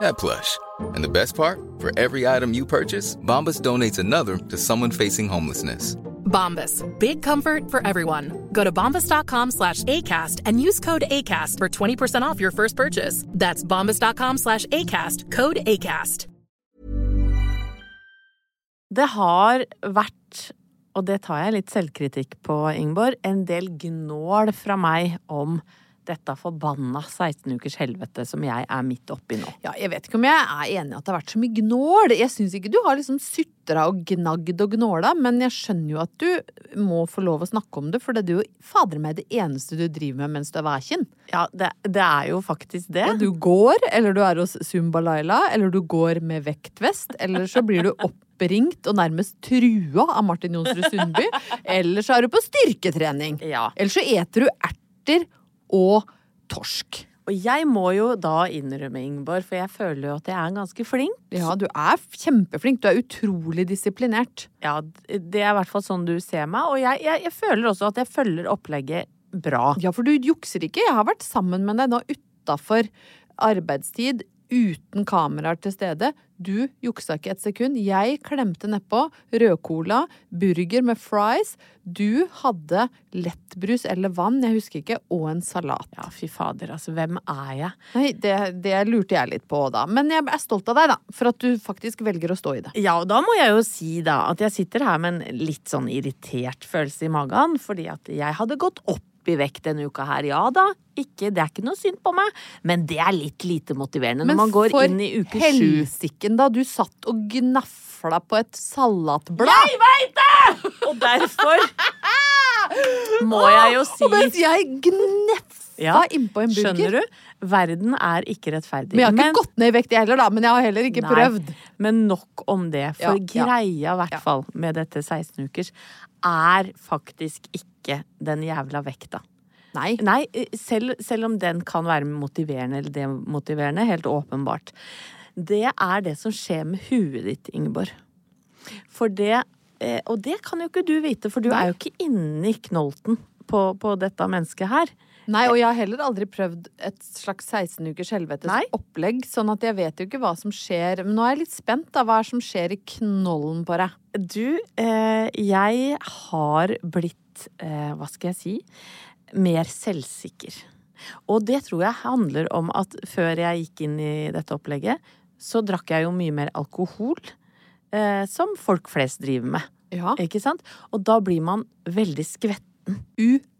that plush. And the best part? For every item you purchase, Bombas donates another to someone facing homelessness. Bombas. Big comfort for everyone. Go to bombas.com slash ACAST and use code ACAST for 20% off your first purchase. That's bombas.com slash ACAST. Code ACAST. Det har vært, og det tar jeg litt selvkritikk på, Ingeborg, en del gnål fra meg om dette forbanna 16 ukers helvete som jeg er midt oppi nå. Ja, jeg vet ikke om jeg er enig i at det har vært så mye gnål. Jeg syns ikke du har liksom sutra og gnagd og gnåla, men jeg skjønner jo at du må få lov å snakke om det, for det er jo fader meg det eneste du driver med mens du er væken. Ja, det, det er jo faktisk det. Ja, du går, eller du er hos Zumba Laila, eller du går med vektvest, eller så blir du oppringt og nærmest trua av Martin Jonsrud Sundby, eller så er du på styrketrening. Ja. Eller så eter du erter og torsk. Og jeg må jo da innrømme, Ingeborg, for jeg føler jo at jeg er ganske flink. Ja, du er kjempeflink. Du er utrolig disiplinert. Ja, det er i hvert fall sånn du ser meg. Og jeg, jeg, jeg føler også at jeg følger opplegget bra. Ja, for du jukser ikke. Jeg har vært sammen med deg nå utafor arbeidstid. Uten kameraer til stede. Du juksa ikke et sekund. Jeg klemte nedpå rødcola, burger med fries. Du hadde lettbrus eller vann, jeg husker ikke, og en salat. Ja, fy fader, altså, hvem er jeg? Nei, det, det lurte jeg litt på da. Men jeg er stolt av deg, da, for at du faktisk velger å stå i det. Ja, og da må jeg jo si da at jeg sitter her med en litt sånn irritert følelse i magen, fordi at jeg hadde gått opp i vekt denne uka her. Ja da, ikke, det er ikke noe synd på meg, men det er litt lite motiverende når man går inn i uke sju. Men for helsiken, da. Du satt og gnafla på et salatblad. Jeg veit det! Og derfor må jeg jo si Og mens jeg gneffa Ja, innpå en burger. Skjønner du? Verden er ikke rettferdig. Men jeg har ikke gått ned i vekt, jeg heller, da. Men jeg har heller ikke Nei, prøvd. Men nok om det. For Ja, ja. greia, i hvert fall, med dette 16 ukers, er faktisk ikke den jævla vekta. Nei. Nei, selv, selv om den kan være motiverende eller demotiverende, helt åpenbart. Det er det som skjer med huet ditt, Ingeborg. For det eh, Og det kan jo ikke du vite, for du er jo ikke inni knolten på, på dette mennesket her. Nei, og jeg har heller aldri prøvd et slags 16 ukers helvetes Nei. opplegg, sånn at jeg vet jo ikke hva som skjer. Men nå er jeg litt spent, da. Hva er det som skjer i knollen på deg? Du, eh, jeg har blitt, eh, hva skal jeg si, mer selvsikker. Og det tror jeg handler om at før jeg gikk inn i dette opplegget, så drakk jeg jo mye mer alkohol. Eh, som folk flest driver med. Ja. Ikke sant? Og da blir man veldig skvetten.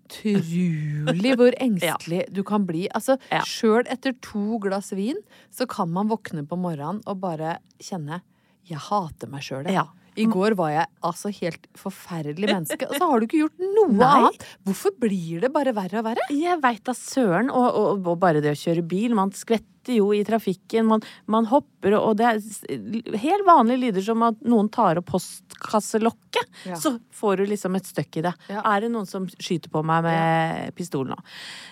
Utrolig hvor engstelig du kan bli. Altså, Ja. sjøl etter to glass vin, så kan man våkne på morgenen og bare kjenne Jeg hater meg sjøl. Ja. I går var jeg altså helt forferdelig menneske, og så har du ikke gjort noe Nei. annet. Hvorfor blir det bare verre og verre? Jeg veit da søren. Og, og, og bare det å kjøre bil. Man skvetter jo i trafikken. Man, man hopper, og det er helt vanlige lyder som at noen tar opp postkasselokket. Ja. Så får du liksom et støkk i det. Ja. Er det noen som skyter på meg med pistol nå?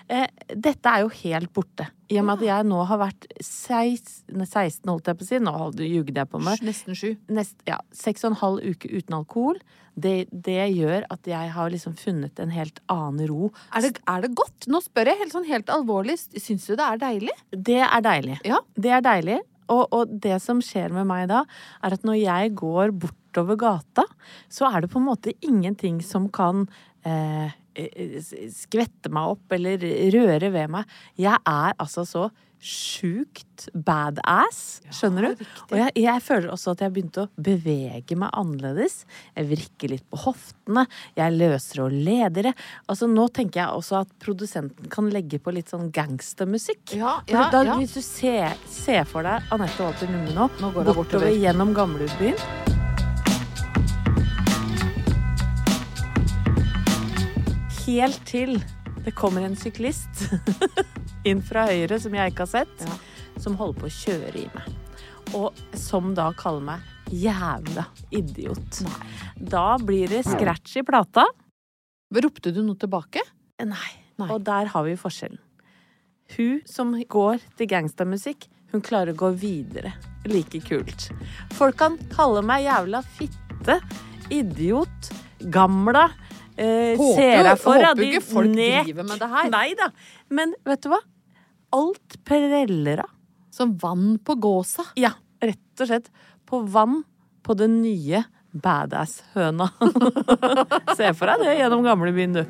Eh, dette er jo helt borte. I og med at jeg nå har vært 16, 16 holdt jeg på å si. Nå ljuger jeg på meg. Nesten sju. Nest, ja, seks og en halv uke uten alkohol. Det, det gjør at jeg har liksom funnet en helt annen ro. Er det, er det godt? Nå spør jeg helt sånn helt alvorlig. Syns du det er deilig? Det er deilig. Ja. Det er deilig. Og, og det som skjer med meg da, er at når jeg går bortover gata, så er det på en måte ingenting som kan eh, eh, skvette meg opp eller røre ved meg. Jeg er altså så sjukt badass, skjønner du? Og jeg, jeg føler også at jeg begynte å bevege meg annerledes. Jeg vrikker litt på hoftene, jeg løser og ledere. Altså Nå tenker jeg også at produsenten kan legge på litt sånn gangstermusikk. Ja, ja, da, ja. Hvis du ser, ser for deg Anette Walter Numme nå, Nå går bortover bortover. gjennom Gamlebyen Helt til det kommer en syklist inn fra høyre som jeg ikke har sett, som holder på å kjøre i meg. Og som da kaller meg jævla idiot. Da blir det scratch i plata. Ropte du noe tilbake? Nei. Nei. Og der har vi forskjellen. Hun som går til gangstermusikk, hun klarer å gå videre. Like kult. Folk kan kalle meg jævla fitte, idiot, gamla. Eh, Håper- ser jeg for håper ikke folk nek- driver med det her. Nei da. Men vet du hva? Alt preller av. Som vann på gåsa. Ja, rett og slett. På vann på den nye badass-høna. Se for deg det gjennom gamlebyen, du.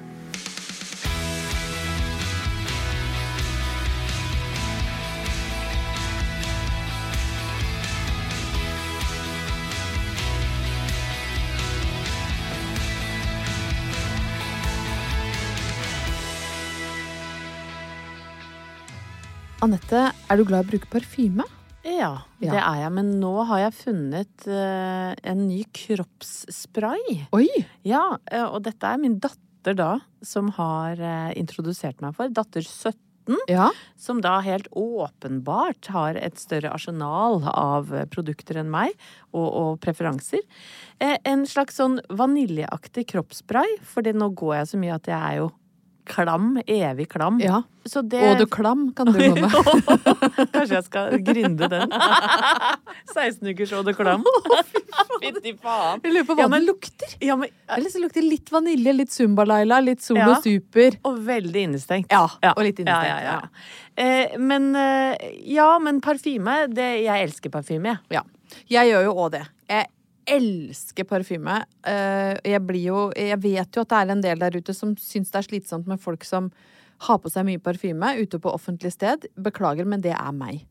Anette, er du glad i å bruke parfyme? Ja, Ja. det er jeg. Men nå har jeg funnet uh, en ny kroppsspray. Oi! Ja, eh, og dette er min datter da som har uh, introdusert meg for. Datter 17. Ja. Som da helt åpenbart har et større arsenal av produkter enn meg, og, og preferanser. En slags sånn vaniljeaktig kroppsspray, for nå går jeg så mye at jeg er jo klam. Evig klam. ja. Så det Og du klam, kan du komme med. Kanskje jeg skal grinde den. 16 ukers Å, du klam. Fytti faen. Jeg lurer på hva Ja, men- den lukter. Ja, men, Eller så lukter litt vanilje, litt Zumba-Laila, litt Solo Ja. Super. og veldig innestengt. Ja, og litt innestengt, Ja, ja, ja. Eh, men eh, ja, men parfyme det, Jeg elsker parfyme, jeg. Ja. Jeg gjør jo òg det. Jeg elsker parfyme. Eh, Jeg blir jo Jeg vet jo at det er en del der ute som syns det er slitsomt med folk som har på seg mye parfyme ute på offentlig sted. Beklager, men det er meg.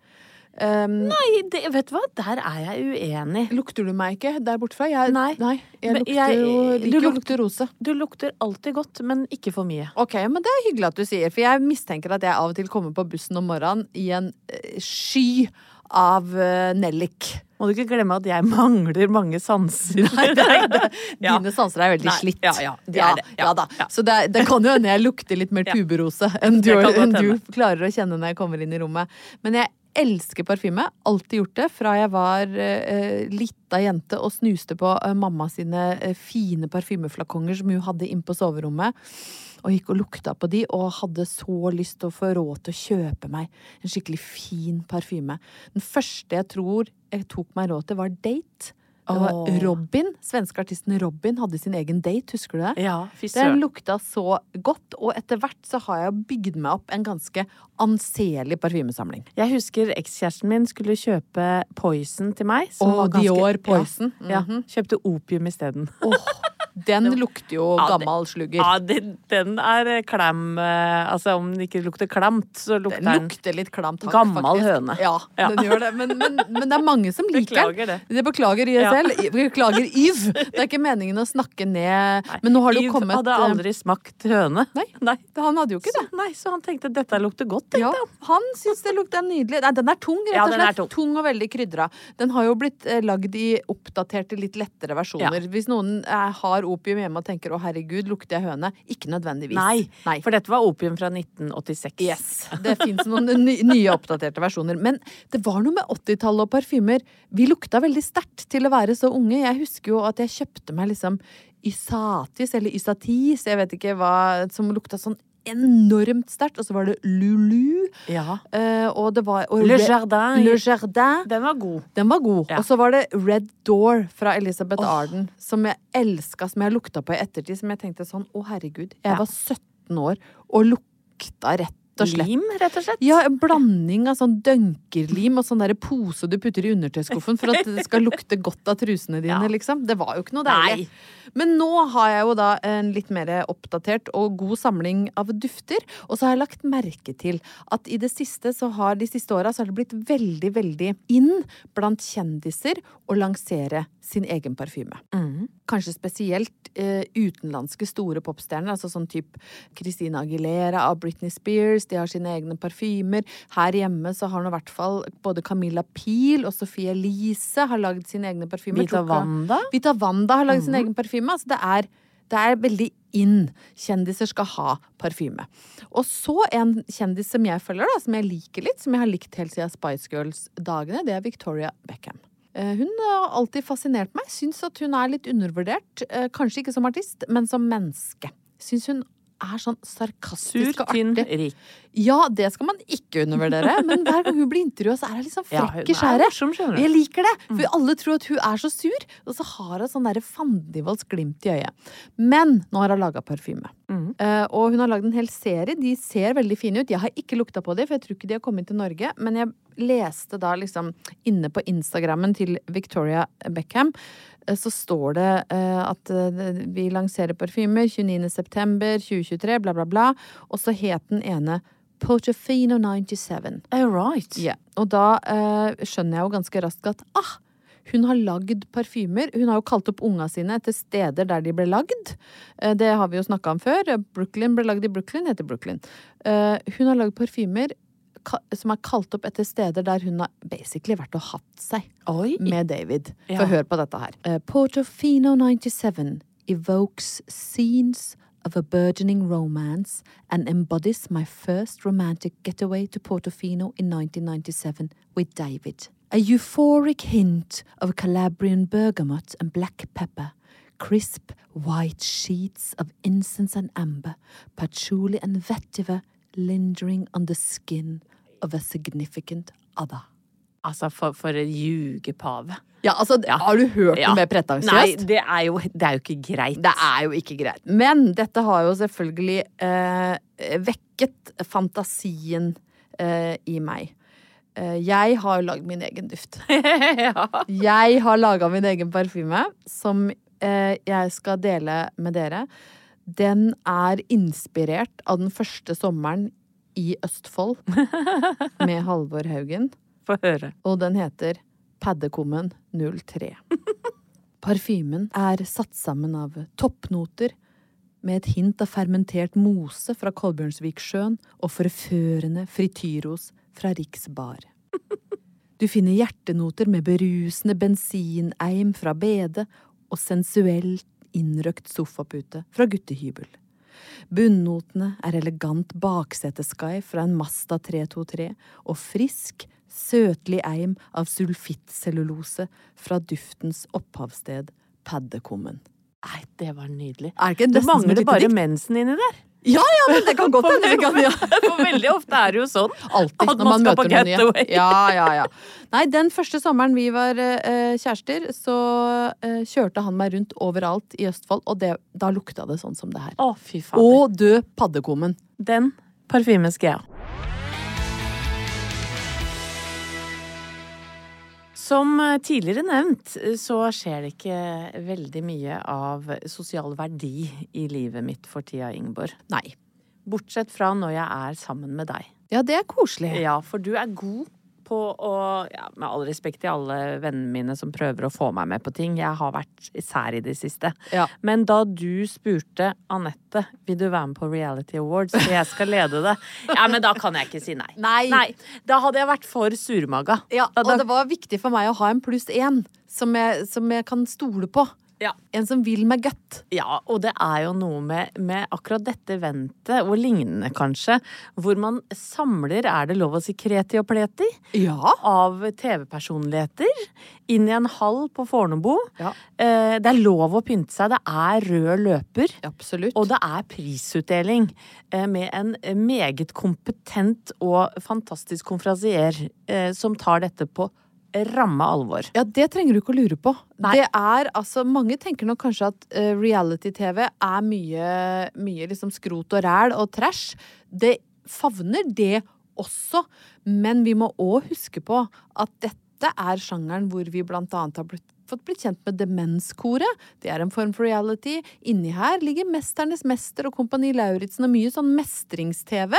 Um, Nei, det, vet du hva? Der er jeg uenig. Lukter du meg ikke der bortefra? Jeg, Nei. jeg lukter jeg- jo du liker å lukter- lukte rose. Du lukter alltid godt, men ikke for mye. Ok, men det er hyggelig at du sier, for jeg mistenker at jeg av og til kommer på bussen om morgenen i en eh, sky av uh, nellik. Må du ikke glemme at jeg mangler mange sanser. Nei, nei, det, Ja. Dine sanser er veldig Nei, slitt. ja, ja, det er det. Ja, Ja, da. Så det, det kan jo hende jeg lukter litt mer tuberose enn du, Det enn du klarer å kjenne når jeg kommer inn i rommet. Men jeg elsker parfyme. Alltid gjort det fra jeg var uh, lita jente og snuste på eh, mamma sine eh, fine parfymeflakonger som hun hadde inn på soverommet. Og gikk og lukta på de, og hadde så lyst til å få råd til å kjøpe meg en skikkelig fin parfyme. Den første jeg tror jeg tok meg råd til, var Date. Det var Robin. Svenske artisten Robin hadde sin egen date, husker du det? Ja, Den lukta så godt, og etter hvert så har jeg bygd meg opp en ganske anselig parfymesamling. Jeg husker ekskjæresten min skulle kjøpe Poison til meg. som var ganske- Dior Poison. Ja, ja, Mhm. kjøpte opium isteden. Den lukter jo Ja, gammel slugger. Ja, den, den er klem eh, Altså, om den ikke lukter klemt, så lukter Den den lukter litt klemt, takk, Gammel faktisk. høne. Ja, Ja. den gjør det. Men, men, men det er mange som liker Beklager den. det. Det beklager ISL. Beklager Yv. Det er ikke meningen å snakke ned Men nå har det jo kommet hadde eh, aldri smakt høne. Nei. Nei. Han hadde jo ikke det. Så, nei, så han tenkte dette lukter godt, tenkte Ja, han. han syns det lukter nydelig. Nei, den er tung, rett Ja, og den slett. tung. og veldig krydra. Den har jo blitt eh, lagd i oppdaterte, litt lettere versjoner. Hvis noen eh, har opium hjemme og tenker 'å herregud, lukter jeg høne'? Ikke nødvendigvis. Nei, Nei. for dette var opium fra 1986. Yes. Det fins noen nye oppdaterte versjoner. Men det var noe med 80-tallet og parfymer. Vi lukta veldig sterkt til å være så unge. Jeg husker jo at jeg kjøpte meg liksom Ysatis eller Ysatis, jeg vet ikke hva, som lukta sånn enormt sterkt. Og så var det Lulu. Ja. eh, og det var og Le Jardin. Le Jardin. Den var god. Den var god. Ja. Og så var det Red Door fra Elizabeth Arden, som jeg elska, som jeg lukta på i ettertid. Som jeg tenkte sånn, å herregud, jeg Ja. var 17 år og lukta rett og slett. Lim, rett og slett. Ja, en blanding av sånn dønkerlim og sånn der pose du putter i undertøyskuffen for at det skal lukte godt av trusene dine, Ja. liksom. Det var jo ikke noe deilig. Men nå har jeg jo da en litt mer oppdatert og god samling av dufter. Og så har jeg lagt merke til at i det siste så har de siste åra så har det blitt veldig, veldig inn blant kjendiser å lansere sin egen parfyme. Mm. Kanskje spesielt eh, utenlandske store popstjerner, altså sånn type Christina Aguilera av Britney Spears. De har sine egne parfymer. Her hjemme så har nå i hvert fall både Camilla Pil og Sophie Elise har lagd sine egne parfymer. Vita Wanda. Vita Wanda har lagd sin egen parfyme. Altså det er, det er veldig inn. Kjendiser skal ha parfyme. Og så en kjendis som jeg følger, da, som jeg liker litt, som jeg har likt helt siden Spice Girls-dagene, det er Victoria Beckham. Eh, Hun har alltid fascinert meg. Syns at hun er litt undervurdert. Eh, Kanskje ikke som artist, men som menneske. Syns hun er sånn Sur, sarkastisk og tynn, artig. rik. Ja, det skal man ikke undervurdere, men hver gang hun blir intervjua, så er hun sånn frekk i skjæret. Jeg liker det, for alle tror at hun er så sur, og så har hun sånn derre fandenivolds glimt i øyet. Men nå har hun laga parfyme. Mm. Uh, og hun har lagd en hel serie. De ser veldig fine ut. Jeg har ikke lukta på dem, for jeg tror ikke de har kommet til Norge. Men jeg leste da liksom inne på Instagrammen til Victoria Beckham, eh, så står det eh, at eh, vi lanserer parfymer 29.9.2023, bla, bla, bla. Og så het den ene Portofino 97. All right. Ja, og da skjønner jeg jo ganske raskt at ah, hun har lagd parfymer. Hun har jo kalt opp unga sine etter steder der de ble lagd. Det har vi jo snakka om før. Brooklyn ble lagd i Brooklyn, heter Brooklyn. Hun har lagd parfymer som er kalt opp etter steder der hun har basically vært og hatt seg Oi. med David. Ja. For hør på dette her. Eh, Portofino 97 evokes scenes of a burgeoning romance and embodies my first romantic getaway to Portofino in 1997 with David. A euphoric hint of Calabrian bergamot and black pepper. Crisp white sheets of incense and amber, patchouli and vetiver lingering on the skin of a significant other. Altså, for, for en ljugepave. Ja, altså, Har du hørt Ja. noe mer Nei, det er, jo, det er jo ikke greit. Det er jo ikke greit. Men dette har jo selvfølgelig eh, vekket fantasien eh, i meg. Eh, jeg har jo lagd min egen duft. ja. Jeg har laga min egen parfyme, som eh, jeg skal dele med dere. Den er inspirert av den første sommeren i Østfold med Halvor Haugen. Få høre. og den heter Paddekummen 03. Parfymen er satt sammen av toppnoter med et hint av fermentert mose fra Kolbjørnsviksjøen og forførende frityros fra Riks bar. Du finner hjertenoter med berusende bensineim fra Bede og sensuelt innrøkt sofapute fra guttehybel. Bunnotene er elegant bakseteskai fra en Masta 323 og frisk, søtlig eim av sulfittcellulose fra duftens opphavssted Paddekummen. Nei, det var nydelig. Er det ikke Det mangler bare mensen inni der. Ja, ja, men det kan godt hende kan ja. For veldig ofte er det jo sånn. Alltid At når man man møter noen nye. Ja, ja, ja. Nei, den første sommeren vi var uh, kjærester, så uh, kjørte han meg rundt overalt i Østfold, og det, da lukta det sånn som det her. Å, fy fader. Å, død paddekummen. Den parfymen skal jeg ha. Som eh, tidligere nevnt, eh, så skjer det ikke veldig mye av sosial verdi i livet mitt for tida, Ingeborg. Nei. Bortsett fra når jeg er sammen med deg. Ja, det er koselig. Ja, for du er god på å ja, Med all respekt til alle vennene mine som prøver å få meg med på ting. Jeg har vært sær i det siste. Ja. Men da du spurte Anette vil du være med på Reality Awards, for jeg skal lede det, ja, men da kan jeg ikke si nei. Nei. Da hadde jeg vært for surmaga. Ja, og da- det var viktig for meg å ha en pluss én som jeg, som jeg kan stole på. Ja. En som vil meg godt. Ja, og det er jo noe med, med akkurat dette eventet, og lignende kanskje, hvor man samler, er det lov å si kreti og pleti, Ja. av TV-personligheter inn i en hall på Fornebu. Ja. Eh, det er lov å pynte seg, det er rød løper. Absolutt. Og det er prisutdeling eh, med en meget kompetent og fantastisk konferansier eh, som tar dette på ramme alvor. Ja, det trenger du ikke å lure på. Nei. Det er altså Mange tenker nok kanskje at uh, reality-TV er mye, mye liksom skrot og ræl og trash. Det favner det også, men vi må òg huske på at dette er sjangeren hvor vi blant annet har blitt, fått blitt kjent med Demenskoret. Det er en form for reality. Inni her ligger Mesternes mester og Kompani Lauritzen og mye sånn mestrings-TV.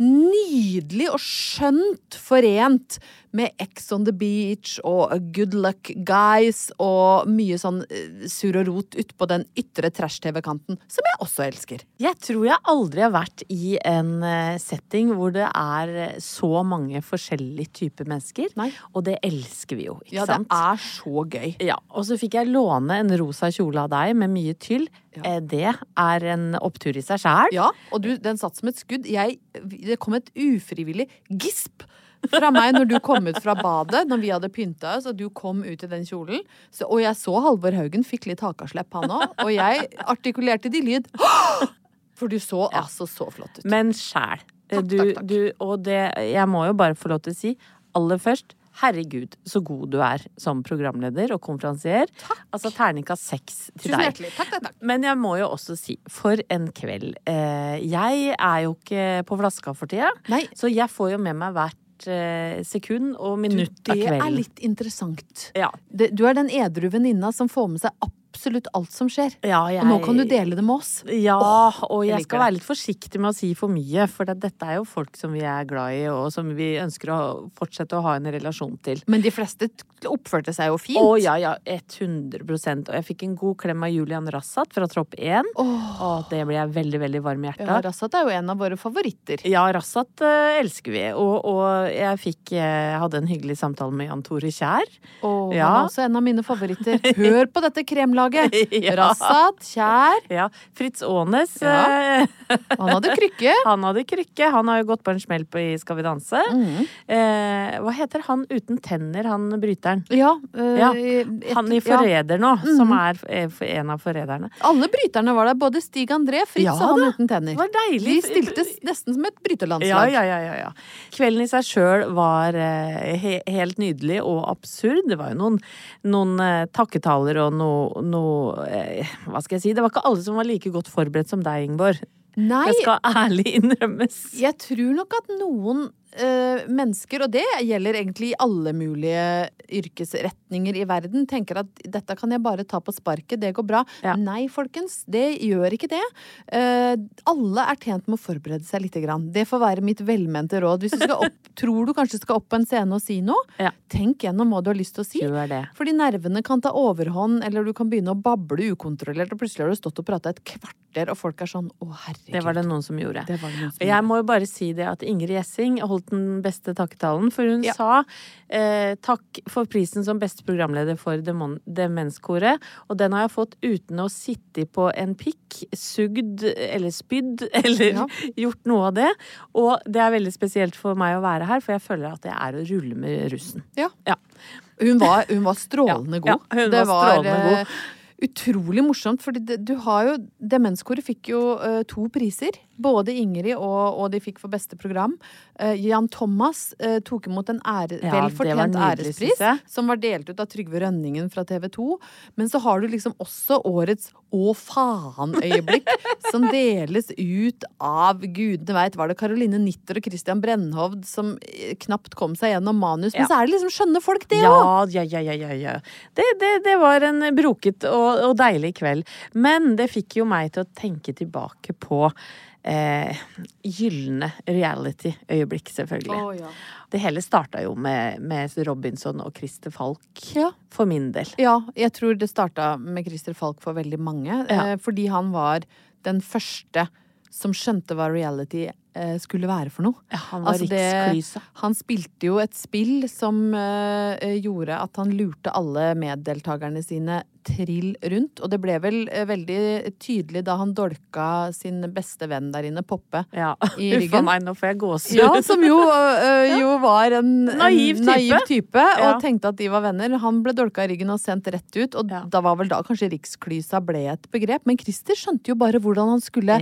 Nydelig og skjønt forent med Ex on the Beach og Good Luck Guys og mye sånn sur surr og rot utpå den ytre trash-TV-kanten, som jeg også elsker. Jeg tror jeg aldri har vært i en eh, setting hvor det er eh, så mange forskjellige typer mennesker. Nei. Og det elsker vi jo, ikke Ja, det sant? er så gøy. Ja, og så fikk jeg låne en rosa kjole av deg med mye tyll. Ja. Det er en opptur i seg sjæl. Ja, og du, den satt som et skudd. Jeg, det kom et ufrivillig gisp fra meg når du kom ut fra badet, når vi hadde pynta oss, og du kom ut i den kjolen. Så, og jeg så Halvor Haugen fikk litt hakaslepp, han òg. Og jeg artikulerte de lyd. For du så altså så flott ut. Men sjæl. Takk, Du, takk, du, og det Jeg må jo bare få lov til å si aller først Herregud, så god du er som programleder og konferansier. Takk. Altså terningkast seks til Tusen deg. hjertelig. Takk, takk, takk. Men jeg må jo også si, for en kveld. Eh, jeg er jo ikke på flaska for tida, Nei. så jeg får jo med meg hvert eh, sekund og Du, minutt av det er litt interessant. Ja. Du er den edru venninna som får med seg absolutt alt som skjer. Ja, jeg- Og nå kan du dele det med oss. Ja, og jeg jeg skal være litt forsiktig med å si for mye, for det, dette er jo folk som vi er glad i, og som vi ønsker å fortsette å ha en relasjon til. Men de fleste oppførte seg jo fint. Å ja, ja, 100% Og jeg fikk en god klem av Julian Rassat fra Tropp 1. Å, det ble jeg veldig, veldig varm i hjertet. Ja. Rassat er jo en av våre favoritter. Ja, Rassat eh, elsker vi. Og, og jeg fikk eh, hadde en hyggelig samtale med Jan Tore Kjær. Og Ja. han er også en av mine favoritter. Hør på dette kremlaget! Ja. Rassat, Kjær. Ja, Fritz Aanes. Ja. eh, Han hadde krykke. han hadde krykke. Han har jo gått på en smell på i Skal vi danse. Mm. Eh, hva heter han uten tenner, han bryteren? Ja. Øh, Ja, Han i. Mhm. Forræder nå, som er eh, en av forræderne. Alle bryterne var der. Både Stig André, Fritz og han da. uten tenner. Det var deilig. De stilte nesten som et Ja, bryterlandslag. ja, ja, ja, ja. Kvelden i seg sjøl var he helt nydelig og absurd. Det var jo noen, noen takketaler og noe, noe eh, Hva skal jeg si? Det var ikke alle som var like godt forberedt som deg, Ingeborg. Nei, Det skal ærlig innrømmes. jeg tror nok at noen eh, mennesker, og det gjelder egentlig i alle mulige yrkesretninger i verden, tenker at dette kan jeg bare ta på sparket, det går bra. Ja. Nei, folkens, det gjør ikke det. Uh, alle er tjent med å forberede seg lite grann. Det får være mitt velmente råd. Hvis du skal opp, tror du kanskje skal opp på en scene og si noe, Ja. tenk gjennom hva du har lyst til å si. Fordi nervene kan ta overhånd, eller du kan begynne å bable ukontrollert, og plutselig har du stått og prata et kvarter, og folk er sånn å herregud. Det var det noen som gjorde. Det noen som Jeg må jo bare si det at Ingrid Gjessing holdt den beste takketalen, for hun Ja. sa eh, takk for prisen som beste programleder for Demon- Demenskoret. Og den har jeg fått uten å sitte på en pikk, sugd eller spydd eller Ja. gjort noe av det. Og det er veldig spesielt for meg å være her, for jeg føler at jeg er å rulle med russen. Ja. Ja. Hun var, hun var strålende god. ja, hun det var strålende god. Utrolig morsomt, fordi du har jo Demenskoret fikk jo uh, to priser. Både Ingrid og, og de fikk for beste program. Uh, Jan Thomas uh, tok imot en ære, Ja, velfortjent ærespris, som var delt ut av Trygve Rønningen fra TV 2. Men så har du liksom også årets å faen-øyeblikk, som deles ut av gudene veit. Var det Caroline Nitter og Christian Brennhovd som eh, knapt kom seg gjennom manus? Men Ja. så er det liksom skjønne folk, det òg! Ja, ja, ja, ja, ja, ja. Det, det, det var en broket og, og deilig kveld. Men det fikk jo meg til å tenke tilbake på eh, gylne reality-øyeblikk, selvfølgelig. ja. Det hele starta jo med, med Robinson og Christer Falk, Ja. for min del. Ja, jeg tror det starta med Christer Falk for veldig mange. Ja. Eh, fordi han var den første som skjønte hva reality eh, skulle være for noe. Han var Altså, det- Han spilte jo et spill som eh, gjorde at han lurte alle meddeltakerne sine trill rundt. Og det ble vel eh, veldig tydelig da han dolka sin beste venn der inne, Poppe, Ja. i ryggen. meg, nå får jeg gåsehud. Ja, som jo, øh, jo var en, Naiv en naiv type og Ja. tenkte at de var venner. Han ble dolka i ryggen og sendt rett ut, og Ja. da var vel da kanskje riksklysa ble et begrep. Men Christer skjønte jo bare hvordan han skulle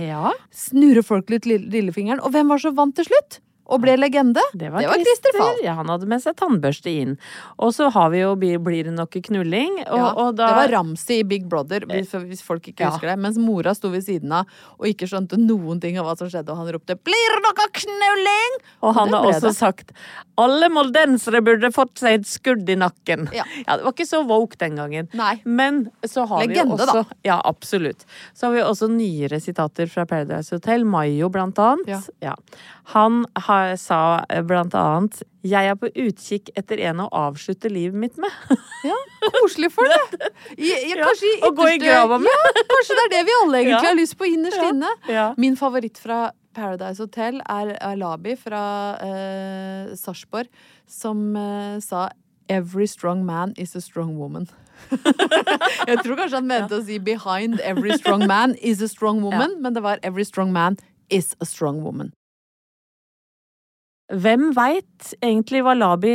snurre folk litt lillefingeren. Og hvem var så vant til slutt? Og ble legende? det var, Christer Christer. Fall. Ja, han hadde med seg tannbørste inn. Og så har vi jo Blir det noe knulling? Og, Ja, og da, Det var Ramsi i Big Brother, hvis, hvis folk ikke Ja. husker det. Mens mora sto ved siden av og ikke skjønte noen ting av hva som skjedde, og han ropte 'Blir det noe knulling?' Og han det har også det. sagt alle moldensere burde fått seg et skudd i nakken. Ja. Det var ikke så woke den gangen. Nei. Men så har Legende, vi jo da. også Ja, absolutt. Så har vi også nyere sitater fra Paradise Hotel. Mayo, blant annet. Ja. Han har, sa eh, blant annet jeg er på utkikk etter en å avslutte livet mitt med. Ja, koselig for det. I, i, Ja, kanskje i å gå i grava med. Ja, kanskje det er det vi alle egentlig Ja. har lyst på innerst inne. Min favoritt fra Paradise Hotel er Alabi fra eh, Sarpsborg, som eh, sa 'Every strong man is a strong woman'. Jeg tror kanskje han mente å si 'behind every strong man is a strong woman', men det var 'every strong man is a strong woman'. Hvem veit egentlig hva Labi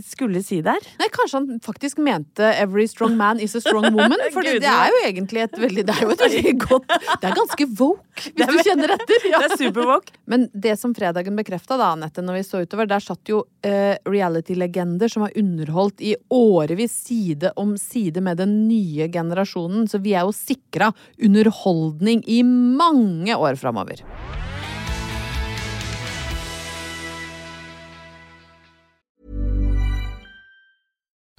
skulle si der? Nei, kanskje han faktisk mente 'every strong man is a strong woman'. For det er jo egentlig et veldig Det er jo et veldig godt Det er ganske woke, hvis du kjenner etter. Ja. Det er superwoke. Men det som fredagen bekrefta, da, Anette, når vi så utover, der satt jo uh, reality-legender som har underholdt i årevis side om side med den nye generasjonen. Så vi er jo sikra underholdning i mange år framover.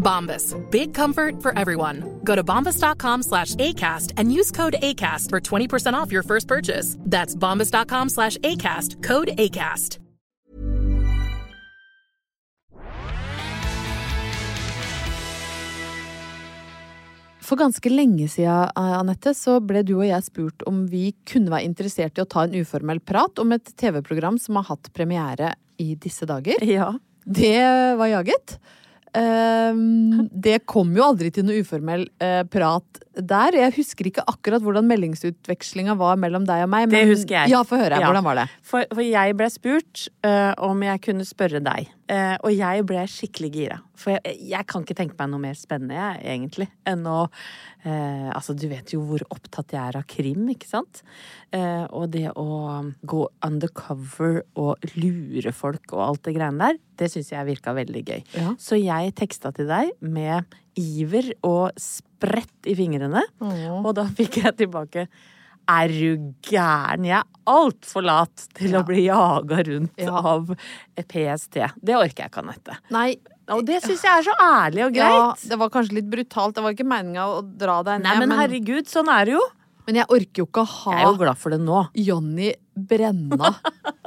Bombas. Big comfort for everyone. Go to bombas.com slash ACAST and use code ACAST for 20% off your first purchase. That's bombas.com slash ACAST. Code ACAST. For ganske lenge siden, Anette, så ble du og jeg spurt om vi kunne være interessert i å ta en uformell prat om et TV-program som har hatt premiere i disse dager. Ja. Det var jaget. Ehm, det kom jo aldri til noe uformell eh, prat der. Jeg husker ikke akkurat hvordan meldingsutvekslinga var mellom deg og meg. Det husker jeg. Ja, få høre. Ja. Hvordan var det? For, for jeg ble spurt uh, om jeg kunne spørre deg. Eh, og jeg ble skikkelig gira. For jeg, jeg kan ikke tenke meg noe mer spennende, jeg, egentlig, enn å eh, Altså, du vet jo hvor opptatt jeg er av krim, ikke sant? Eh, og det å gå undercover og lure folk og alt det greiene der, det syns jeg virka veldig gøy. Ja. Så jeg teksta til deg med iver og sprett i fingrene, og da fikk jeg tilbake er du gæren? Jeg er altfor lat til å bli jaga rundt Ja. av PST. Det orker jeg ikke, Anette. Nei, Og det syns jeg er så ærlig og ja, greit. det var kanskje litt brutalt. Det var ikke meninga å dra deg ned. Nei, men herregud, sånn er det jo. men jeg orker jo ikke å ha Jeg er jo glad for det nå. Jonny Brenna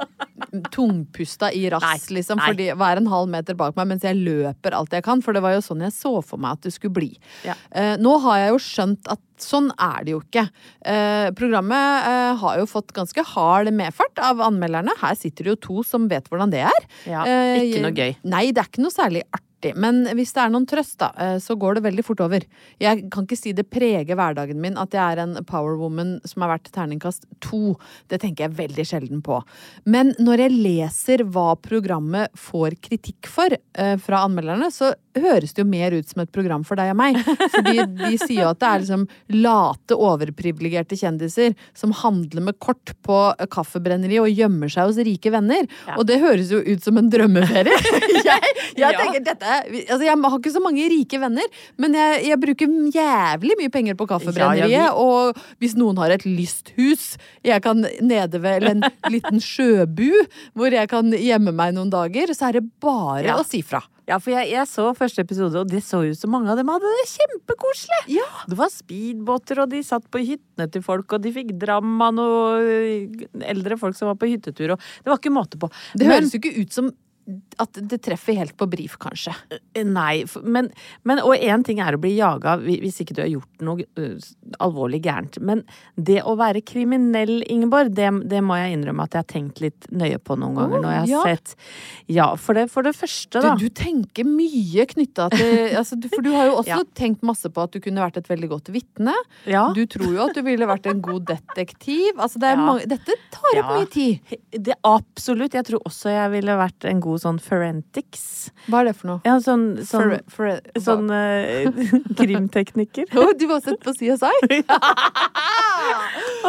tungpusta i rass, Nei, liksom, nei. fordi hver en halv meter bak meg mens jeg løper alt jeg kan. For det var jo sånn jeg så for meg at det skulle bli. Ja. Eh, nå har jeg jo skjønt at Sånn er det jo ikke. Eh, programmet eh, har jo fått ganske hard medfart av anmelderne. Her sitter det jo to som vet hvordan det er. Ja, Eh, ikke noe gøy. Nei, det er ikke noe særlig artig. Men hvis det er noen trøst, da, eh, så går det veldig fort over. Jeg kan ikke si det preger hverdagen min at jeg er en powerwoman som har vært terningkast to. Det tenker jeg veldig sjelden på. Men når jeg leser hva programmet får kritikk for eh, fra anmelderne, så høres det jo mer ut som et program for deg og meg. Fordi de sier jo at det er liksom late, overprivilegerte kjendiser som handler med kort på kaffebrenneri og gjemmer seg hos rike venner. Ja. Og det høres jo ut som en drømmeferie. jeg jeg Ja. tenker dette altså Jeg har ikke så mange rike venner, men jeg, jeg bruker jævlig mye penger på kaffebrenneriet. Ja, Og hvis noen har et lysthus jeg kan nede ved, eller en liten sjøbu hvor jeg kan gjemme meg noen dager, så er det bare Ja. å si fra. Ja, for jeg, jeg så første episode, og det så ut som mange av dem hadde det kjempekoselig. Ja. Det var speedbåter, og de satt på hyttene til folk, og de fikk dram av noen eldre folk som var på hyttetur, og det var ikke måte på. Det Men- høres jo ikke ut som at det treffer helt på brief, kanskje. Nei, men, men Og én ting er å bli jaga hvis ikke du har gjort noe uh, alvorlig gærent. Men det å være kriminell, Ingeborg, det, det må jeg innrømme at jeg har tenkt litt nøye på noen ganger. Oh, når jeg har ja. sett Ja, for det, for det første, da. Du, du tenker mye knytta til altså, du, For du har jo også Ja. tenkt masse på at du kunne vært et veldig godt vitne. ja. Du tror jo at du ville vært en god detektiv. Altså, det er mange, dette tar opp mye tid. Det, absolutt. Jeg tror også jeg ville vært en god sånn forensics. Hva er det for noe? Ja, sånn, sånn, For, for, sånn uh, krimteknikker. Å, du har sett på CSI?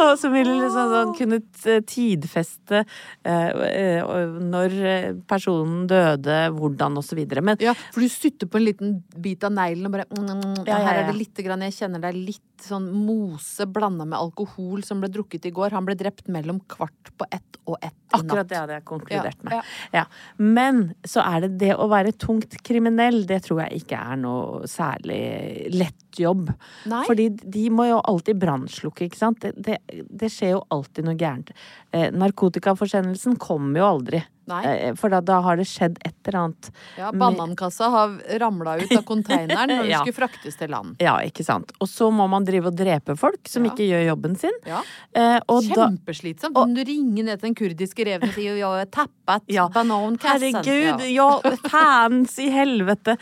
Og som ville liksom sånn kunne tidfeste uh, eh, når eh, personen døde, hvordan og så videre. Men Ja, for du sutter på en liten bit av neglen og bare mm, mm, Ja, ja, Her er det lite grann Jeg kjenner er litt sånn mose blanda med alkohol som ble drukket i går. Han ble drept mellom kvart på ett og ett i natt. akkurat det hadde jeg konkludert Ja, med. Ja. Men så er det det å være tungt kriminell, det tror jeg ikke er noe særlig lett jobb. Nei. Fordi de må jo alltid brannslukke, ikke sant. Det, det, det skjer jo alltid noe gærent. Eh, narkotikaforsendelsen kommer jo aldri. Nei. Eh, for da, da har det skjedd et eller annet. Ja, Banankassa har ramla ut av konteineren når den Ja. skulle fraktes til land. Ja, ikke sant. Og så må man drive og drepe folk som Ja. ikke gjør jobben sin. Ja. Eh, og Kjempeslitsomt. Om du ringer ned til den kurdiske reven og sier 'jeg har tappet Ja. banankassen'. Herregud, ja, fans i helvete!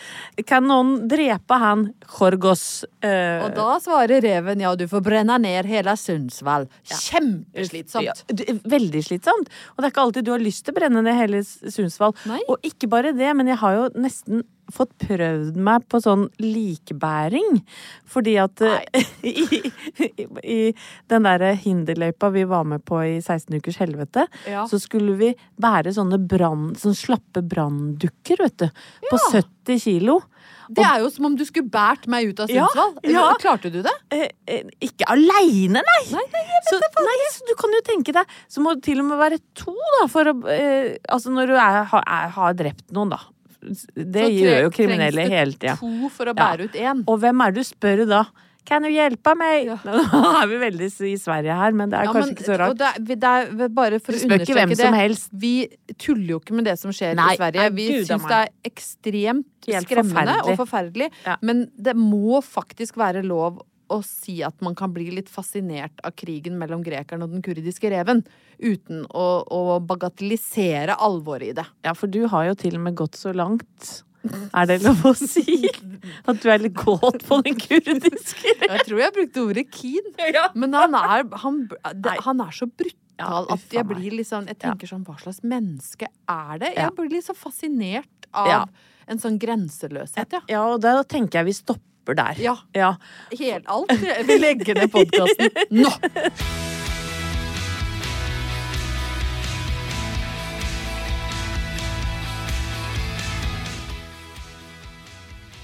Kan noen drepe han Jorgos? Eh, Og da svarer reven 'ja, du får brenne ned hele Sundsvall'. Kjempeslitsomt. Veldig slitsomt. Og det er ikke alltid du har lyst til å brenne ned hele Sundsvall. Nei. Og ikke bare det, men jeg har jo nesten fått prøvd meg på sånn likebæring. Fordi at eh, i, i, i den derre hinderløypa vi var med på i 16 ukers helvete, Ja. så skulle vi bære sånne brand, sånn slappe branndukker, vet du. På 70 kilo. Det er jo som om du skulle båret meg ut av Ja, Sundsvall. ja. Klarte du det? Eh, eh, ikke aleine, nei! Nei, nei, så, nei! Så du kan jo tenke deg Så må det til og med være to, da, for å eh, Altså når du er, har, er, har drept noen, da. Det gjør jo kriminelle Så trengs det. To for å Ja. bære ut én. Og hvem er det du spør da? Kan du hjelpe meg? Ja. Nå er vi veldig i Sverige her, men det er Ja, kanskje men- ikke så rart. Det er, det er bare for å understreke det. som helst. Vi tuller jo ikke med det som skjer Nei, i Sverige. nei, Vi syns det er ekstremt Helt skremmende forferdelig. og forferdelig. Ja. Men det må faktisk være lov å si at man kan bli litt fascinert av krigen mellom grekeren og den kurdiske reven. Uten å, å bagatellisere alvoret i det. Ja, for du har jo til og med gått så langt. Er det lov å si? At du er litt kåt på den kurdiske? Jeg tror jeg brukte ordet keen. Men han er, han, han er så brutal at jeg blir sånn Jeg tenker sånn, hva slags menneske er det? Jeg blir litt så fascinert av en sånn grenseløshet, ja. Ja, og da tenker jeg vi stopper der. Ja. ja. Helt alt. Vi legger ned podkasten nå!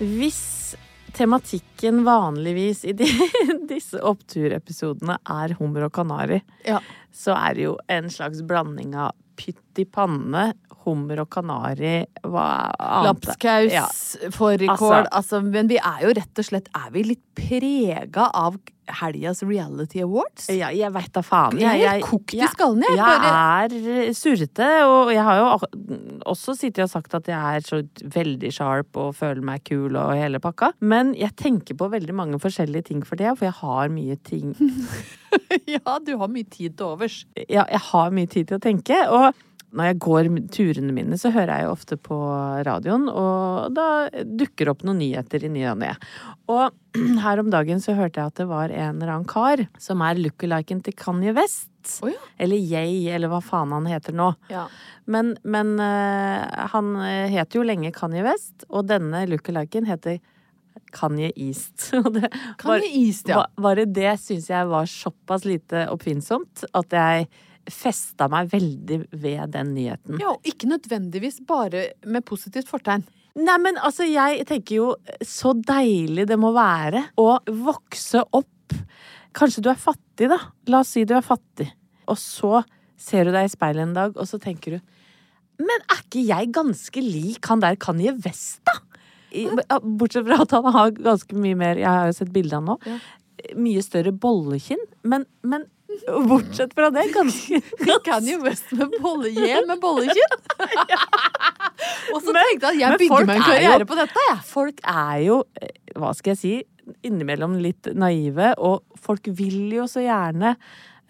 Hvis tematikken vanligvis i de, disse oppturepisodene er hummer og kanari, Ja. så er det jo en slags blanding av pytt i panne, hummer og kanari, hva annet Lapskaus, Ja. fårikål Altså- altså, Men vi er jo rett og slett Er vi litt prega av helgas Reality Awards? Ja, jeg veit da faen. Jeg er helt kokt i skallen, jeg. Jeg er surrete, og jeg har jo også sittet og sagt at jeg er så veldig sharp og føler meg kul og hele pakka. Men jeg tenker på veldig mange forskjellige ting for det, for jeg har mye ting Ja, du har mye tid til overs. Ja, jeg har mye tid til å tenke. Og når jeg går turene mine, så hører jeg jo ofte på radioen, og da dukker opp noen nyheter i ny og ne. Og her om dagen så hørte jeg at det var en eller annen kar som er lookaliken til Kanye West. Å ja. Eller Yay, eller hva faen han heter nå. Ja. Men, men uh, han het jo lenge Kanye West, og denne lookaliken heter Kanye East. Det, Kanye East, ja. ba- Bare det syns jeg var såpass lite oppfinnsomt at jeg festa meg veldig ved den nyheten. Ja, og ikke nødvendigvis bare med positivt fortegn. Nei, men altså, jeg tenker jo så deilig det må være å vokse opp. Kanskje du er fattig, da. La oss si du er fattig. Og så ser du deg i speilet en dag, og så tenker du Men er ikke jeg ganske lik han der Kanye West, da? I, bortsett fra at han har ganske mye mer Jeg har jo sett bilde av han nå. Mye større bollekinn. Men, men bortsett fra det, ganske Kanye West med bollehjem med bollekinn. og så tenkte jeg at jeg bygger meg en er karriere på dette, jeg. Folk er jo, eh, hva skal jeg si, innimellom litt naive, og folk vil jo så gjerne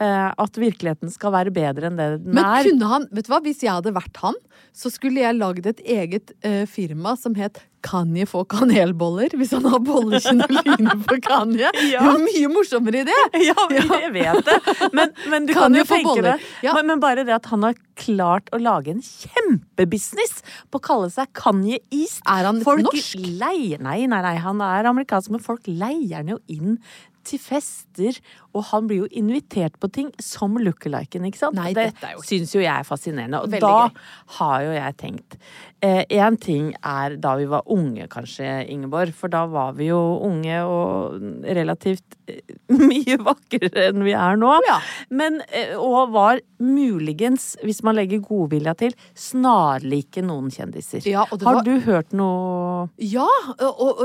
at virkeligheten skal være bedre enn det den Men er. kunne han, vet du hva, hvis jeg hadde vært han, så skulle jeg lagd et eget uh, firma som het Kanye få kanelboller? Hvis han har bollekinn og ligner på Kanye. Ja. Det var mye morsommere idé! Ja, jeg vet det. Men, men du Kan kan, jo tenke boller. det. Ja. men, men bare det at han har klart å lage en kjempebusiness på å kalle seg Kanye East. Er han folk norsk? Leier, nei, nei, nei, han er amerikansk, men folk leier han jo inn til fester, og han blir jo invitert på ting som lookaliken, ikke sant? Nei, det er syns jo jeg er fascinerende. Og Veldig da gøy. har jo jeg tenkt Én ting er da vi var unge, kanskje, Ingeborg, for da var vi jo unge og relativt eh, mye vakrere enn vi er nå. Ja. Men, eh, og var muligens, hvis man legger godvilja til, snarlike noen kjendiser. Ja, det Har var- du hørt noe Ja, og, og,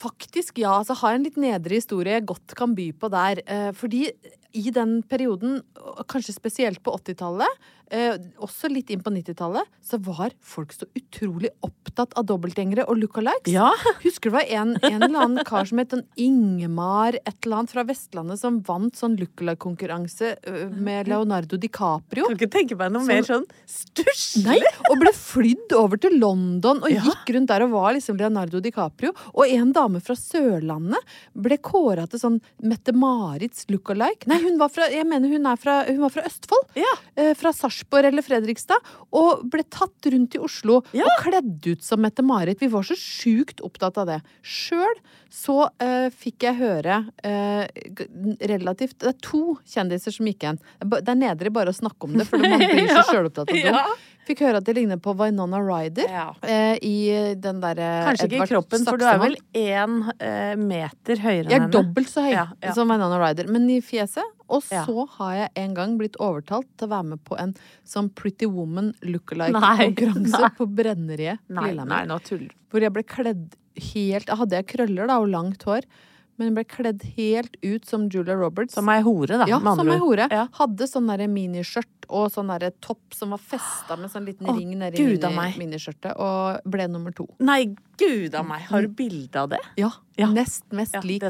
faktisk ja. Så har jeg en litt nedre historie jeg godt kan by på der. Eh, fordi i den perioden, kanskje spesielt på 80-tallet, eh, også litt inn på 90-tallet, så var folk så utrolig opptatt av dobbeltgjengere og lookalikes. Ja. Husker du det var en, en eller annen kar som het sånn Ingemar et eller annet fra Vestlandet som vant sånn lookalike-konkurranse eh, med Leonardo DiCaprio? Kan ikke tenke meg noe som, mer sånn stusslig. Nei, og ble flydd over til London og Ja. gikk rundt der og var liksom Leonardo DiCaprio. Og en dame fra Sørlandet ble kåra til sånn Mette-Marits look-alike. Nei, hun var fra, jeg mener hun, er fra, hun var fra Østfold. Ja. Eh, fra Sarpsborg eller Fredrikstad. Og ble tatt rundt i Oslo Ja. og kledd ut som Mette-Marit. Vi var så sjukt opptatt av det. Sjøl så uh, fikk jeg høre uh, relativt Det er to kjendiser som gikk igjen. Det er nedre nedrig bare å snakke om det, for man blir så sjølopptatt av det. Ja. Fikk høre at det ligner på Winona Ryder Ja. eh, i den derre Kanskje ikke i kroppen, for du er vel én meter høyere Jeg er henne. dobbelt så høy som Winona Ryder, men i fjeset. Og Ja. så har jeg en gang blitt overtalt til å være med på en sånn Pretty Woman look-alike-konkurranse på Brenneriet på Lillehammer. Hvor jeg ble kledd helt hadde jeg krøller da og langt hår, men jeg ble kledd helt ut som Julia Roberts. Som ei hore, da. ja, som ei hore. Ja. Hadde sånn miniskjørt og sånn topp som var festa med sånn liten Åh, ring nedi mini, miniskjørtet, og ble nummer to. Nei, gud a meg! Har du bilde av det? Ja, Ja. nest mest lik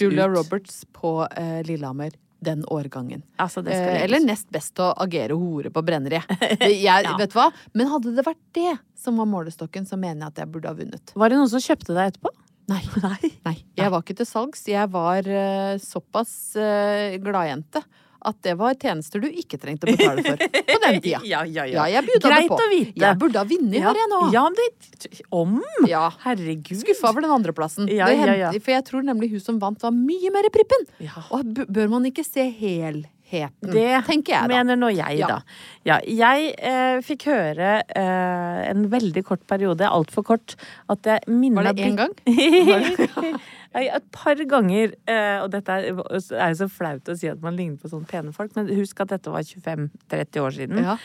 Julia ut. Roberts på eh, Lillehammer den årgangen. Altså, Eh, eller nest best å agere hore på brenneriet. Jeg, Ja. Vet du hva? Men hadde det vært det som var målestokken, så mener jeg at jeg burde ha vunnet. Var det noen som kjøpte deg etterpå? Nei. Nei. Jeg var ikke til salgs. Jeg var uh, såpass uh, gladjente at det var tjenester du ikke trengte å betale for på den tida. Ja, ja, Ja, ja Greit å vite. Jeg burde ha vunnet, ja. her, jeg nå. Ja, men det Om? Ja. Herregud. Skuffa over den andreplassen. Ja, ja, ja. For jeg tror nemlig hun som vant, var mye mer i prippen. Ja. Og bør man ikke se helheten, Det tenker jeg da. mener nå jeg, da. Ja, jeg eh, fikk høre eh, en veldig kort periode, altfor kort, at jeg minna Var det én gang? Et par ganger, eh, og dette er, er jo så flaut å si at man ligner på sånne pene folk, men husk at dette var 25-30 år siden. Ja.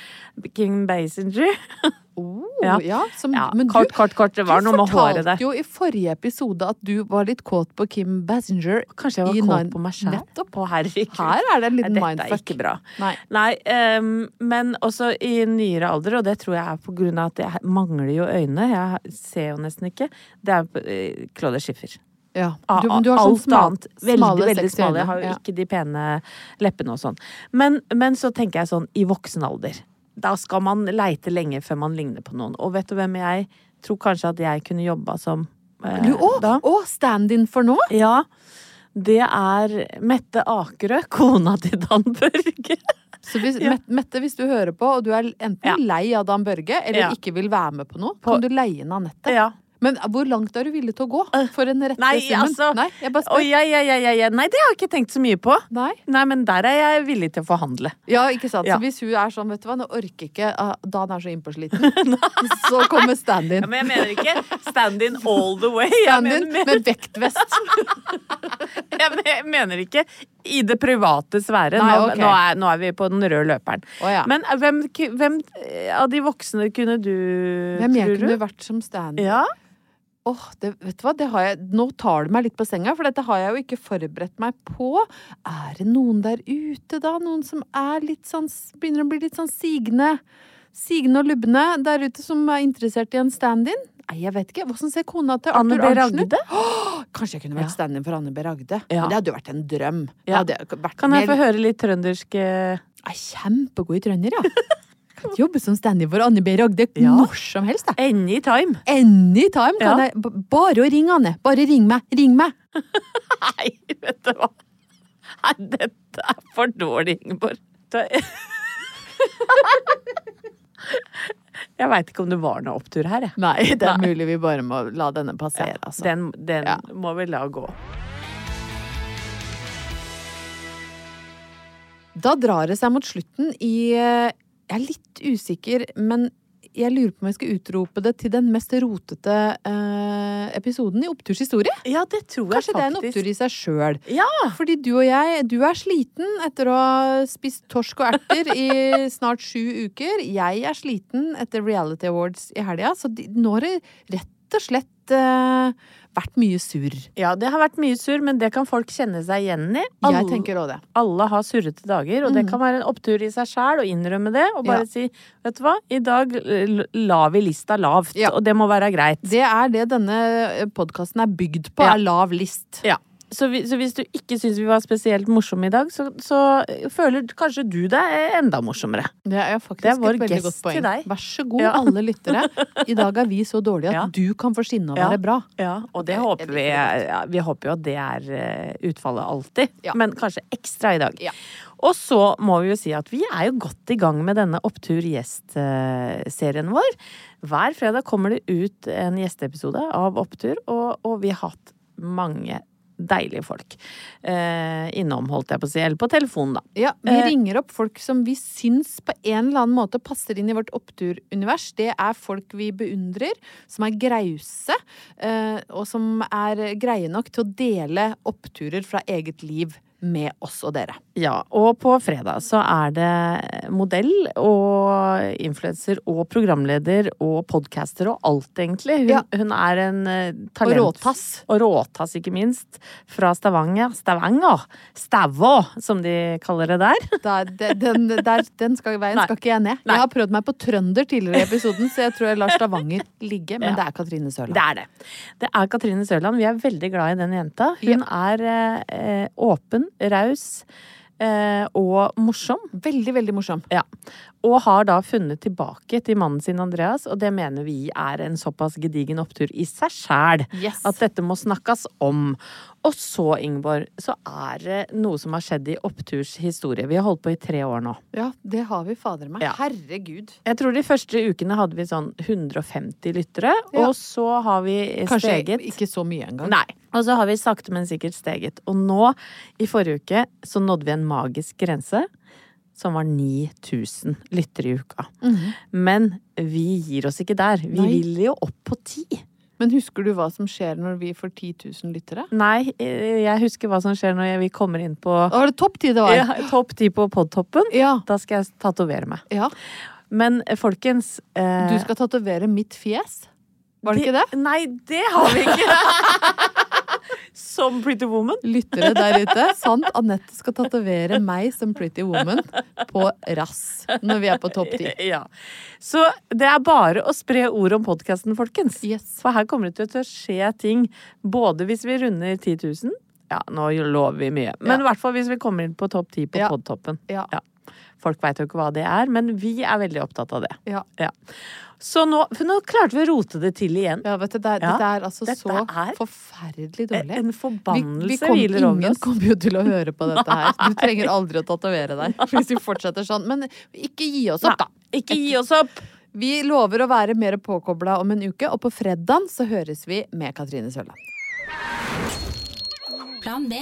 Kim Basinger. Oh, Ja. ja. som, Ja, men du, kort, kort, kort. Det var noe med håret der. fortalte jo i forrige episode at du var litt kåt på Kim Basinger. Kanskje jeg var var Nine- på meg sjøl? Nettopp. Å, herregud. Her er det en liten mindfuck. Dette er ikke bra. Nei. Nei, um, men også i nyere alder, og det tror jeg er på grunn av at jeg mangler jo øyne, jeg ser jo nesten ikke, det er uh, Claude Schiffer. Ja. Du, du har sånn alt annet. Veldig, smale, veldig smale. Jeg har jo Ja. ikke de pene leppene og sånn. Men, men så tenker jeg sånn, i voksen alder, da skal man leite lenge før man ligner på noen. Og vet du hvem jeg tror kanskje at jeg kunne jobba som eh, Du, å, da? å, stand-in for nå? Ja. Det er Mette Akerø, kona til Dan Børge. Så hvis, Ja. Mette, hvis du hører på, og du er enten Ja. lei av Dan Børge, eller ikke vil være med på noe, På- kan du leie inn Anette. Ja. Men hvor langt er du villig til å gå for en rette Nei, summen? altså- Nei, jeg bare spør. ja, ja, ja. Nei, det har jeg ikke tenkt så mye på. Nei. Nei, men der er jeg villig til å forhandle. Ja, ikke sant. Så hvis hun er sånn, vet du hva, nå orker ikke Da han er så innpåsliten, så kommer stand-in. Men jeg mener ikke stand in all the way. Stand-in med med vektvest. jeg mener ikke i det private sfære. Nå, ok. nå, er, nå er vi på den røde løperen. Oh, ja. Men eh, hvem, hvem eh, av de voksne kunne du, Hvem jeg kunne du? vært som stand-in? Ja? Åh, det, vet du hva, det har jeg, nå tar du meg litt på senga, for dette har jeg jo ikke forberedt meg på. Er det noen der ute, da? Noen som er litt sånn, begynner å bli litt sånn sigende? Sigende og lubne der ute som er interessert i en stand-in? Nei, jeg vet ikke. Hvordan ser kona til Anne Arthur B. Arntzen ut? Ragde? Åh, Kanskje jeg kunne vært Ja. stand-in for Anne B. Ragde? Ja. Men det hadde jo vært en drøm. Det Ja. Kan jeg få høre litt trøndersk eh, Jeg er kjempegod i trønder, ja. Kan jobbe som stand-in for Anne B. Ragde Ja. når som helst, Da. Anytime? Anytime kan Ja. jeg Bare å ringe Anne. Bare ring meg. Ring meg. Nei, vet du hva. Nei, dette er for dårlig, Ingeborg. Jeg veit ikke om det var noe opptur her, jeg. Nei, det er Nei. mulig vi bare må la denne passere, altså. Den, den Ja. må vi la gå. Da drar det seg mot slutten i eh, Jeg er litt usikker, men jeg lurer på om jeg skal utrope det til den mest rotete eh, episoden i Oppturs historie. Ja, det tror jeg Kanskje jeg det er en opptur i seg sjøl. Ja. Fordi du og jeg, du er sliten etter å ha spist torsk og erter i snart sju uker. Jeg er sliten etter Reality Awards i helga, så de, nå har det rett og slett eh, vært mye surr. ja, det har vært mye surr, men det kan folk kjenne seg igjen i. Jeg tenker også det. alle har surrete dager, og det Mm. kan være en opptur i seg sjæl å innrømme det. Og bare Ja. si vet du hva, i dag la vi lista lavt, Ja. og det må være greit. Det er det denne podkasten er bygd på, Ja. er lav list. Ja. Så, vi, så hvis du ikke syns vi var spesielt morsomme i dag, så, så føler kanskje du deg enda morsommere. Det er faktisk Det er et veldig godt poeng. Vær så god, Ja. alle lyttere. I dag er vi så dårlige at Ja. du kan få skinne og Ja. være bra. Ja, og det det håper vi ja, Vi håper jo at det er eh, utfallet alltid, Ja. men kanskje ekstra i dag. Ja. Og så må vi jo si at vi er jo godt i gang med denne Opptur gjest-serien vår. Hver fredag kommer det ut en gjesteepisode av Opptur, og, og vi har hatt mange deilige folk eh, innom, holdt jeg på å si. Eller på telefon, da. Ja, vi Eh. ringer opp folk som vi syns på en eller annen måte passer inn i vårt oppturunivers. Det er folk vi beundrer, som er grause, eh, og som er greie nok til å dele oppturer fra eget liv med oss og dere. Ja, og på fredag så er det modell og influenser og programleder og podcaster og alt, egentlig. Hun, Ja. hun er en talent... Og råtass. Og råtass, ikke minst. Fra Stavanger. Stavanger! Stavå, som de kaller det der. Der, de- den, der, den skal, veien Nei. skal ikke jeg ned. Nei. Jeg har prøvd meg på trønder tidligere i episoden, så jeg tror jeg lar Stavanger ligge. Men Ja. det er Katrine Sørland. Det er det. Det er Katrine Sørland. Vi er veldig glad i den jenta. Hun er eh, åpen, raus eh, og morsom. Veldig, veldig morsom. Ja. Og har da funnet tilbake til mannen sin Andreas, og det mener vi er en såpass gedigen opptur i seg sjæl. Yes. At dette må snakkes om. Og så, Ingeborg, så er det noe som har skjedd i Oppturs historie. Vi har holdt på i tre år nå. Ja, det har vi, fader meg. Ja. Herregud. Jeg tror de første ukene hadde vi sånn 150 lyttere, Ja. og så har vi Kanskje steget ikke så mye engang. Nei. Og så har vi sakte, men sikkert steget. Og nå, i forrige uke, så nådde vi en magisk grense. Som var 9000 lyttere i uka. Men vi gir oss ikke der. Vi Nei. vil jo opp på ti. Men husker du hva som skjer når vi får 10 000 lyttere? Nei, eh, jeg husker hva som skjer når vi kommer inn på var det topp ti det var. ja, topp ti på podtoppen. Ja. Da skal jeg tatovere meg. ja. Men eh, folkens eh, Du skal tatovere mitt fjes. Var det ikke det? Nei, det har vi ikke! som Pretty Woman. Lyttere der ute, sant? Anette skal tatovere meg som Pretty Woman på rass når vi er på topp ti. Ja. Så det er bare å spre ord om podkasten, folkens. Yes. For her kommer det til å skje ting. Både hvis vi runder 10 000 Ja, nå lover vi mye. Men Ja. i hvert fall hvis vi kommer inn på topp 10 på Ja. podtoppen. Ja. Folk veit jo ikke hva det er, men vi er veldig opptatt av det. Ja. Så nå, for nå klarte vi å rote det til igjen. Ja, vet du, det er, Ja. Dette er altså Dette så er forferdelig dårlig. En forbannelse hviler over ingen kommer jo til å høre på dette her. Du trenger aldri å tatovere deg hvis vi fortsetter sånn. Men ikke gi oss opp, da. Ikke gi oss opp! Vi lover å være mer påkobla om en uke, og på fredag så høres vi med Katrine Sørland. Plan B.